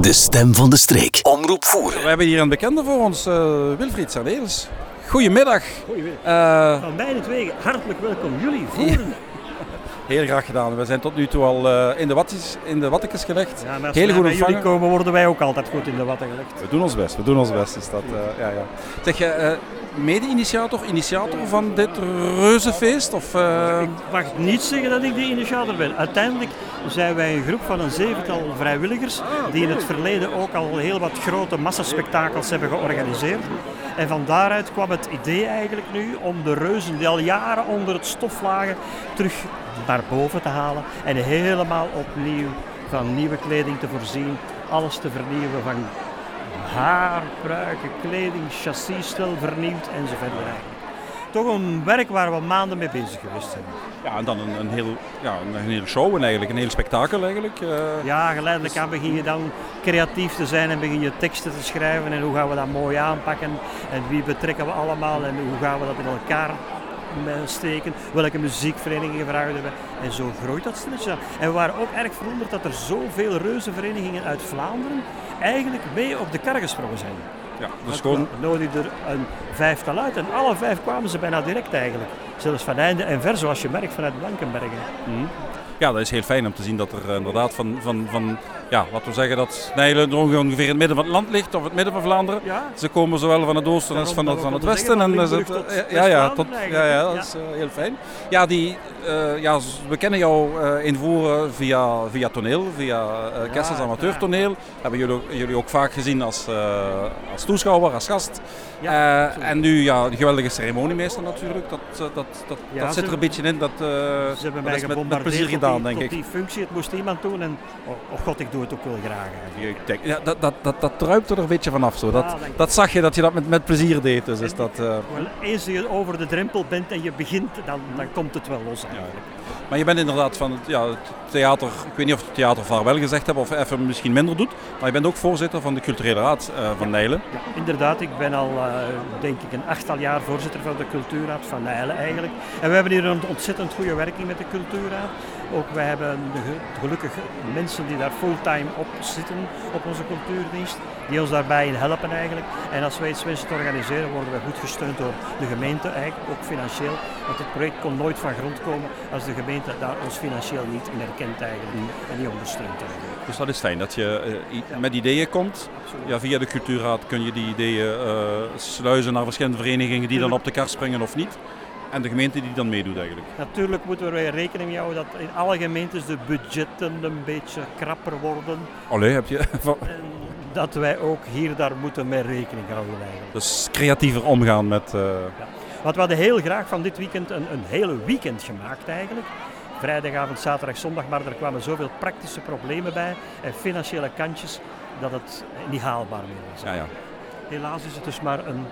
De stem van de streek. Omroep voeren. We hebben hier een bekende voor ons, uh, Wilfried Sardeels. Goedemiddag. Goedemiddag. Uh, van beide twee hartelijk welkom. Jullie voeren. Heel graag gedaan. We zijn tot nu toe al uh, in de watjes, in de wattekes gelegd. Ja, als Heel goed bij jullie komen, worden wij ook altijd goed in de watten gelegd. We doen ons best. We doen ons best. Is dat, ja, ja. Zeg je, mede-initiator, initiator van dit reuzenfeest? Of, uh... Ik mag niet zeggen dat ik de initiator ben. Uiteindelijk zijn wij een groep van een zevental vrijwilligers die in het verleden ook al heel wat grote massaspectakels hebben georganiseerd. En van daaruit kwam het idee eigenlijk nu om de reuzen die al jaren onder het stof lagen terug naar boven te halen en helemaal opnieuw van nieuwe kleding te voorzien, alles te vernieuwen van haar, pruiken, kleding, chassisstel vernieuwd enzovoort. Toch een werk waar we maanden mee bezig geweest zijn. Ja, en dan een, een, heel, ja, een hele show en eigenlijk, een heel spektakel eigenlijk. Uh, ja, geleidelijk aan begin je dan creatief te zijn en begin je teksten te schrijven en hoe gaan we dat mooi aanpakken en wie betrekken we allemaal en hoe gaan we dat in elkaar steken, welke muziekverenigingen gevraagd hebben. En zo groeit dat stilletjes En we waren ook erg verwonderd dat er zoveel reuzenverenigingen uit Vlaanderen eigenlijk mee op de kar gesprongen zijn. Ja, dus gewoon... nodigde er een vijftal uit en alle vijf kwamen ze bijna direct eigenlijk. Zelfs van einde en ver, zoals je merkt vanuit Blankenbergen. Mm ja, dat is heel fijn om te zien dat er eh, inderdaad van, van, van ja, laten we zeggen dat Nijlen ongeveer in het midden van het land ligt, of het midden van Vlaanderen. Ze komen zowel van het oosten als van het, van het westen. En, het, ja, ja, tot, ja, ja, dat is uh, heel fijn. Ja, die, uh, ja, we kennen jou uh, invoeren via, via toneel, via uh, Kessels Amateurtoneel. Hebben jullie, jullie ook vaak gezien als, als toeschouwer, als gast. Ja, en nu ja, de geweldige ceremoniemeester natuurlijk. Dat, dat, dat, dat zit er een beetje in. Dat, ze hebben mij met, met plezier gedaan gedaan, denk ik. die functie, het moest iemand doen en oh, oh, god, ik doe het ook wel graag. Ja, dat, dat, dat, dat druipt er een beetje vanaf zo. Dat, dat zag je dat je dat met, met plezier deed. Dus is dat, uh... eens je over de drempel bent en je begint, dan, dan komt het wel los eigenlijk. Maar je bent inderdaad van het, ja, het theater, ik weet niet of het theater vaarwel gezegd hebt of even misschien minder doet, maar je bent ook voorzitter van de culturele raad uh, van Nijlen. Ja, inderdaad, ik ben al uh, denk ik een achttal jaar voorzitter van de cultuurraad van Nijlen eigenlijk. En we hebben hier een ontzettend goede werking met de cultuurraad. Ook wij hebben gelukkig mensen die daar fulltime op zitten op onze cultuurdienst, die ons daarbij helpen eigenlijk. En als wij iets wensen te organiseren, worden we goed gesteund door de gemeente eigenlijk, ook financieel. Want het project kon nooit van grond komen als de gemeente daar ons financieel niet in herkent eigenlijk en niet ondersteunt eigenlijk. Dus dat is fijn dat je uh, met ideeën komt. Ja, via de cultuurraad kun je die ideeën uh, sluizen naar verschillende verenigingen die dan op de kar springen of niet. En de gemeente die dan meedoet eigenlijk. Natuurlijk moeten wij rekening mee houden dat in alle gemeentes de budgetten een beetje krapper worden. Allee, heb je... en dat wij ook hier daar moeten mee rekening houden eigenlijk. Dus creatiever omgaan met... Uh... Ja. Want we hadden heel graag van dit weekend een, een hele weekend gemaakt eigenlijk. Vrijdagavond, zaterdag, zondag, maar er kwamen zoveel praktische problemen bij en financiële kantjes dat het niet haalbaar meer was. Ja, ja. Helaas is het dus maar een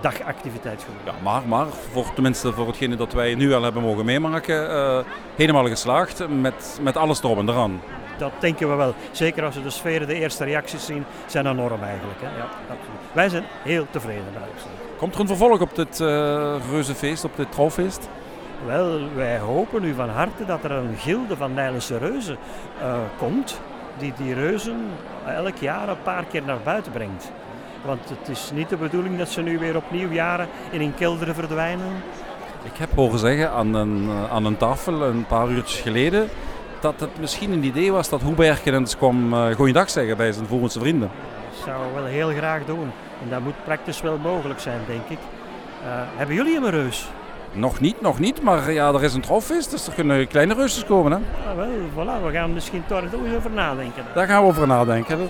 dagactiviteit Ja, maar, maar voor, tenminste voor hetgene dat wij nu al hebben mogen meemaken, uh, helemaal geslaagd met, met alles erop en eraan. Dat denken we wel. Zeker als we de sfeer, de eerste reacties zien, zijn enorm eigenlijk. Hè? Ja, absoluut. Wij zijn heel tevreden daarop. Komt er een vervolg op dit uh, reuzenfeest, op dit trouwfeest? Wel, wij hopen nu van harte dat er een gilde van Nijlense reuzen uh, komt, die die reuzen elk jaar een paar keer naar buiten brengt. Want het is niet de bedoeling dat ze nu weer opnieuw jaren in een kelder verdwijnen. Ik heb horen zeggen aan een, eh, aan een tafel een paar uurtjes geleden dat het misschien een idee was dat Hoebergen eens kwam uh, goeiedag zeggen bij zijn Voerense vrienden. Dat zou wel heel graag doen. En dat moet praktisch wel mogelijk zijn, denk ik. Uh, hebben jullie een reus? Nog niet, nog niet, maar ja, er is een trofvis, dus er kunnen kleine reusjes komen. Hè? Ja, wel, voilà, we gaan misschien toch over nadenken. Daar gaan we over nadenken.